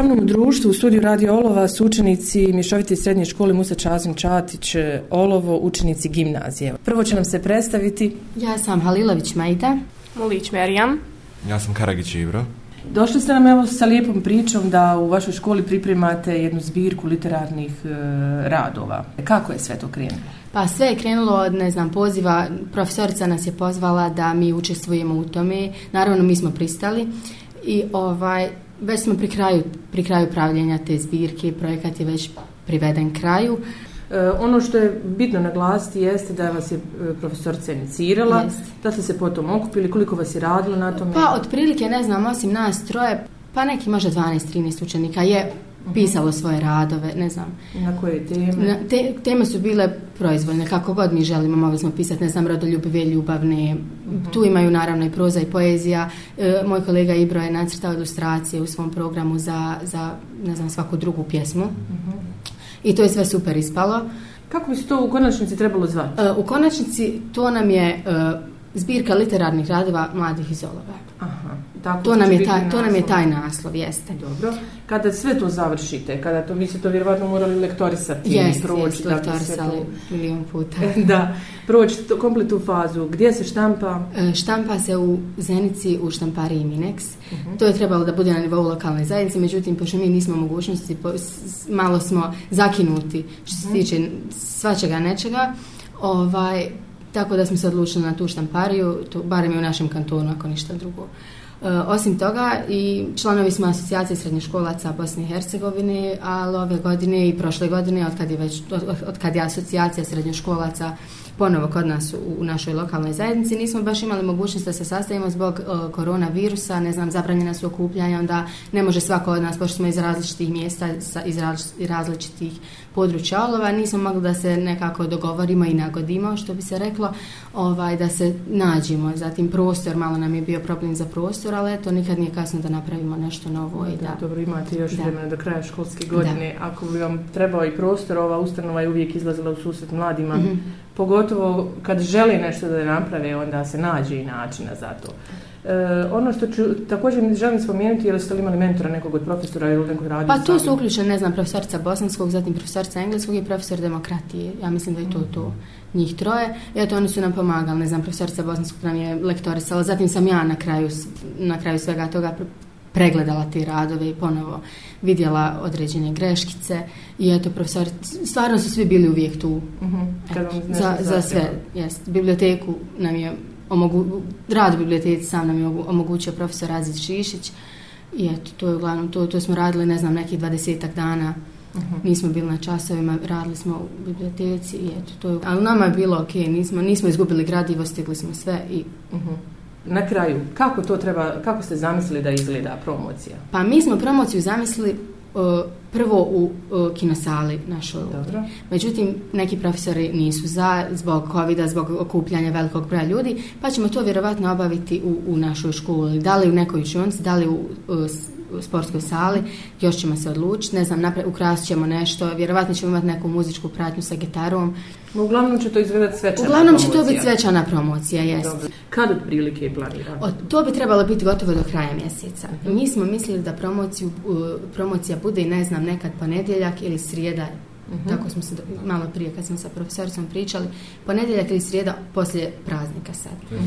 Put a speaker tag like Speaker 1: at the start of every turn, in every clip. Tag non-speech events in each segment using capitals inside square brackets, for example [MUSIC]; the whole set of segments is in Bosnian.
Speaker 1: sa mnom u društvu u studiju Radio Olova su učenici Mješovite srednje škole Musa Čazim Čatić Olovo, učenici gimnazije. Prvo će nam se predstaviti.
Speaker 2: Ja sam Halilović Majda.
Speaker 3: Mulić Merijam.
Speaker 4: Ja sam Karagić Ibro.
Speaker 1: Došli ste nam evo sa lijepom pričom da u vašoj školi pripremate jednu zbirku literarnih e, radova. Kako je sve to krenulo?
Speaker 2: Pa sve je krenulo od, ne znam, poziva. Profesorica nas je pozvala da mi učestvujemo u tome. Naravno, mi smo pristali. I ovaj, Već smo pri kraju, pri kraju pravljenja te zbirke, projekat je već priveden kraju.
Speaker 1: E, ono što je bitno naglasiti jeste da vas je e, profesorca inicirala, jeste. da ste se potom okupili, koliko vas je radilo na tome?
Speaker 2: Pa, otprilike, ne znam, osim nas troje, pa neki možda 12-13 učenika je Mhm. pisalo svoje radove, ne znam.
Speaker 1: Na koje teme? Na,
Speaker 2: te, teme su bile proizvoljne, kako god mi želimo, mogli smo pisati, ne znam, rodoljubive, ljubavne, uh mhm. -huh. tu imaju naravno i proza i poezija. E, moj kolega Ibro je nacrtao ilustracije u svom programu za, za ne znam, svaku drugu pjesmu. Uh mhm. -huh. I to je sve super ispalo.
Speaker 1: Kako bi se to u konačnici trebalo zvati?
Speaker 2: E, u konačnici to nam je... E, zbirka literarnih radova mladih iz Olove. Aha. Tako to, nam je taj, naslov. to nam je taj naslov, jeste.
Speaker 1: Dobro. Kada sve to završite, kada to, vi ste to vjerovatno morali lektorisati.
Speaker 2: Jeste, proći, jeste, lektorisali
Speaker 1: to...
Speaker 2: milijon puta.
Speaker 1: [LAUGHS] da, proći to, kompletu fazu. Gdje se štampa?
Speaker 2: E, štampa se u Zenici u štampari Minex. Uh mhm. -huh. To je trebalo da bude na nivou lokalne zajednice, međutim, pošto mi nismo mogućnosti, po, s, malo smo zakinuti što se uh mhm. -huh. tiče svačega nečega, ovaj, Tako da smo se odlučili na tu štampariju, to, barem i u našem kantonu, ako ništa drugo. E, osim toga, i članovi smo asocijacije srednjih školaca Bosne i Hercegovine, ali ove godine i prošle godine, od kad je, već, od, od kad je asocijacija srednjoškolaca školaca ponovo kod nas u, u našoj lokalnoj zajednici. Nismo baš imali mogućnost da se sastavimo zbog uh, koronavirusa, ne znam, zabranjena su okupljanja, onda ne može svako od nas, pošto smo iz različitih mjesta, sa, iz različitih područja olova, nismo mogli da se nekako dogovorimo i nagodimo, što bi se reklo, ovaj, da se nađimo. Zatim prostor, malo nam je bio problem za prostor, ali to nikad nije kasno da napravimo nešto novo. I da, da,
Speaker 1: dobro, imate još da. vremena do kraja školske godine. Da. Ako bi vam trebao i prostor, ova ustanova je uvijek izlazila u susret mladima, mm -hmm pogotovo kad želi nešto da naprave, onda se nađe i načina za to. E, ono što ću, također mi želim spomenuti, je li ste li imali mentora nekog od profesora ili nekog radi?
Speaker 2: Pa tu su uključene, ne znam, profesorca bosanskog, zatim profesorca engleskog i profesor demokratije. Ja mislim da je to mm -hmm. to njih troje. I to oni su nam pomagali, ne znam, profesorca bosanskog nam je lektorisala, zatim sam ja na kraju, na kraju svega toga pregledala te radove i ponovo vidjela određene greškice i eto profesori, stvarno su svi bili uvijek tu uh
Speaker 1: mhm, -huh. eto, za, za sve
Speaker 2: jest, biblioteku nam je omogu, rad u biblioteci sam nam je omogućio profesor Razić Šišić i eto to je uglavnom to, to smo radili ne znam nekih dvadesetak dana mhm. nismo bili na časovima radili smo u biblioteci i eto to je ali nama je bilo ok nismo, nismo izgubili gradivo stigli smo sve i uh mhm. -huh.
Speaker 1: Na kraju, kako to treba, kako ste zamislili da izgleda promocija?
Speaker 2: Pa mi smo promociju zamislili uh, prvo u uh, kinosali našoj. Dobro. Međutim, neki profesori nisu za, zbog covid zbog okupljanja velikog broja ljudi, pa ćemo to vjerovatno obaviti u, u našoj školi. Da li u nekoj učionci, da li u uh, sportskoj sali, još ćemo se odlučiti, ne znam, napre, ukrasit ćemo nešto, vjerovatno ćemo imati neku muzičku pratnju sa gitarom.
Speaker 1: Uglavnom će to izgledati svečana
Speaker 2: Uglavnom promocija. Uglavnom će to biti svečana promocija, jest. Dobre.
Speaker 1: Kad od prilike je planirano? Od,
Speaker 2: to bi trebalo biti gotovo do kraja mjeseca. Mi smo mislili da promociju, promocija bude, ne znam, nekad ponedjeljak ili srijeda Uhum. Tako smo se malo prije kad smo sa profesoricom pričali, ponedjeljak ili srijeda poslije praznika sad.
Speaker 4: To je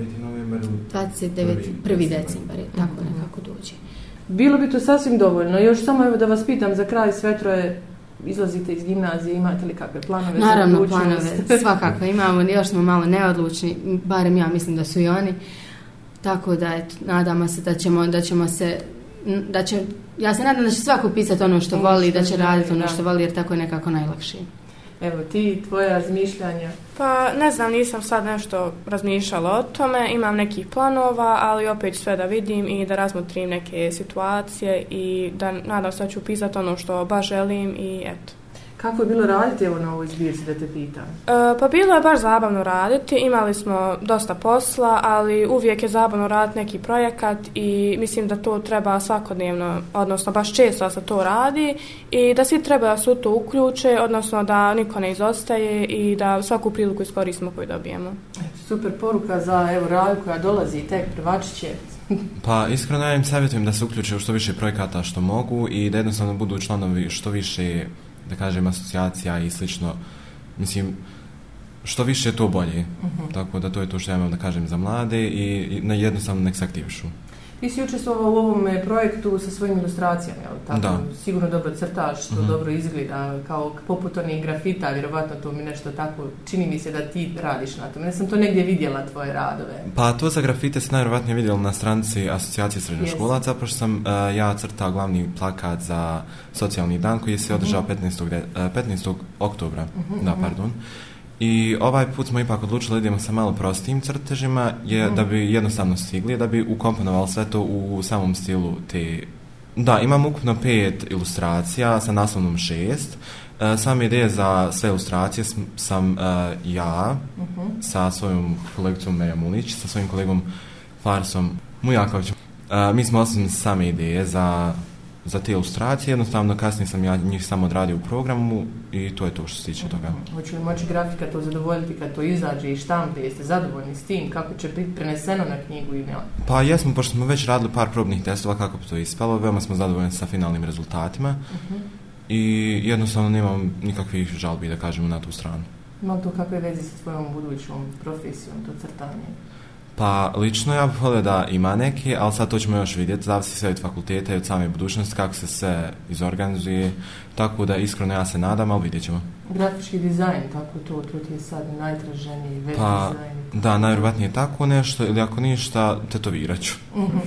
Speaker 4: 29. Mhm.
Speaker 2: novembar. 29. 1. decembar je tako uhum. nekako dođe. Uh,
Speaker 1: bilo bi to sasvim dovoljno. Još samo evo da vas pitam za kraj svetroje, izlazite iz gimnazije, imate li kakve planove?
Speaker 2: Naravno,
Speaker 1: za
Speaker 2: planove, svakako imamo, još smo malo neodlučni, barem ja mislim da su i oni. Tako da, eto, nadamo se da ćemo, da ćemo se, da će, ja se nadam da će svako pisati ono što ono voli, što ono da će raditi ono što voli, jer tako je nekako najlakšije.
Speaker 1: Evo ti, tvoje razmišljanja.
Speaker 3: Pa ne znam, nisam sad nešto razmišljala o tome, imam nekih planova, ali opet sve da vidim i da razmotrim neke situacije i da nadam se da ću upisati ono što baš želim i eto.
Speaker 1: Kako je bilo raditi evo na ovoj zbirci da te pitam?
Speaker 3: Uh, pa bilo je baš zabavno raditi, imali smo dosta posla, ali uvijek je zabavno raditi neki projekat i mislim da to treba svakodnevno, odnosno baš često da se to radi i da svi treba da se u to uključe, odnosno da niko ne izostaje i da svaku priliku iskoristimo koju dobijemo.
Speaker 1: Eto, super poruka za evo radu koja dolazi tek prvačiće.
Speaker 4: [LAUGHS] pa iskreno ja im savjetujem da se uključe u što više projekata što mogu i da jednostavno budu članovi što više da kažem, asocijacija i slično. Mislim, što više to bolje. Uh mhm. -huh. Tako da to je to što ja imam da kažem za mlade i, i na jednostavno nek se aktivišu. Uh,
Speaker 1: Ti si učestvovao u ovom projektu sa svojim ilustracijama, jel tako? Da. Sigurno dobro crtaš, što mm -hmm. dobro izgleda, kao poput onih grafita, vjerovatno to mi nešto tako, čini mi se da ti radiš na tome. Ne sam to negdje vidjela, tvoje radove.
Speaker 4: Pa to za grafite se najvjerovatnije vidjela na stranici asocijacije srednjoškolaca, yes. pošto sam uh, ja crtao glavni plakat za socijalni dan koji se mhm. održao mm -hmm. 15. De, uh, e, 15. oktobra, mm -hmm. da, mhm. pardon. Mm -hmm. I ovaj put smo ipak odlučili da idemo sa malo prostijim crtežima je, mm. da bi jednostavno stigli, da bi ukomponovali sve to u samom stilu te... Da, imam ukupno pet ilustracija sa naslovnom šest. E, sam ideja za sve ilustracije sam, sam e, uh, ja uh mhm. -huh. sa svojom kolegicom Meja Mulić, sa svojim kolegom Farsom Mujakovićom. Uh, e, mi smo osim same ideje za za te ilustracije, jednostavno kasnije sam ja njih samo odradio u programu i to je to što se tiče toga.
Speaker 1: Hoće li moći grafika to zadovoljiti kad to izađe i štampe, jeste zadovoljni s tim, kako će biti preneseno na knjigu i mail?
Speaker 4: Pa jesmo, pošto smo već radili par probnih testova kako bi to ispalo, veoma smo zadovoljni sa finalnim rezultatima uh mhm. -huh. i jednostavno nemam nikakvih žalbi da kažemo na tu stranu.
Speaker 1: Ima to kakve veze sa tvojom budućom profesijom, to crtanje? Uh,
Speaker 4: Pa, lično ja bih volio da ima neki, ali sad to ćemo još vidjeti, zavisi se od fakulteta i od same budućnosti, kako se sve izorganizuje, tako da iskreno ja se nadam, ali vidjet ćemo.
Speaker 1: Grafički dizajn, tako to, to ti je sad najtraženiji web pa, dizajn.
Speaker 4: Da, najvjerovatnije tako nešto, ili ako ništa, tetovirat ću.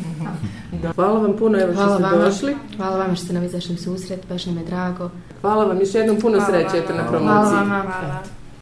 Speaker 4: [LAUGHS] da.
Speaker 1: Hvala vam puno, evo Hvala što ste vama. došli.
Speaker 2: Hvala vam što ste nam izašli susret, baš nam je drago.
Speaker 1: Hvala vam, još jednom puno Hvala sreće vam. na promociji.
Speaker 2: Hvala vam, vama.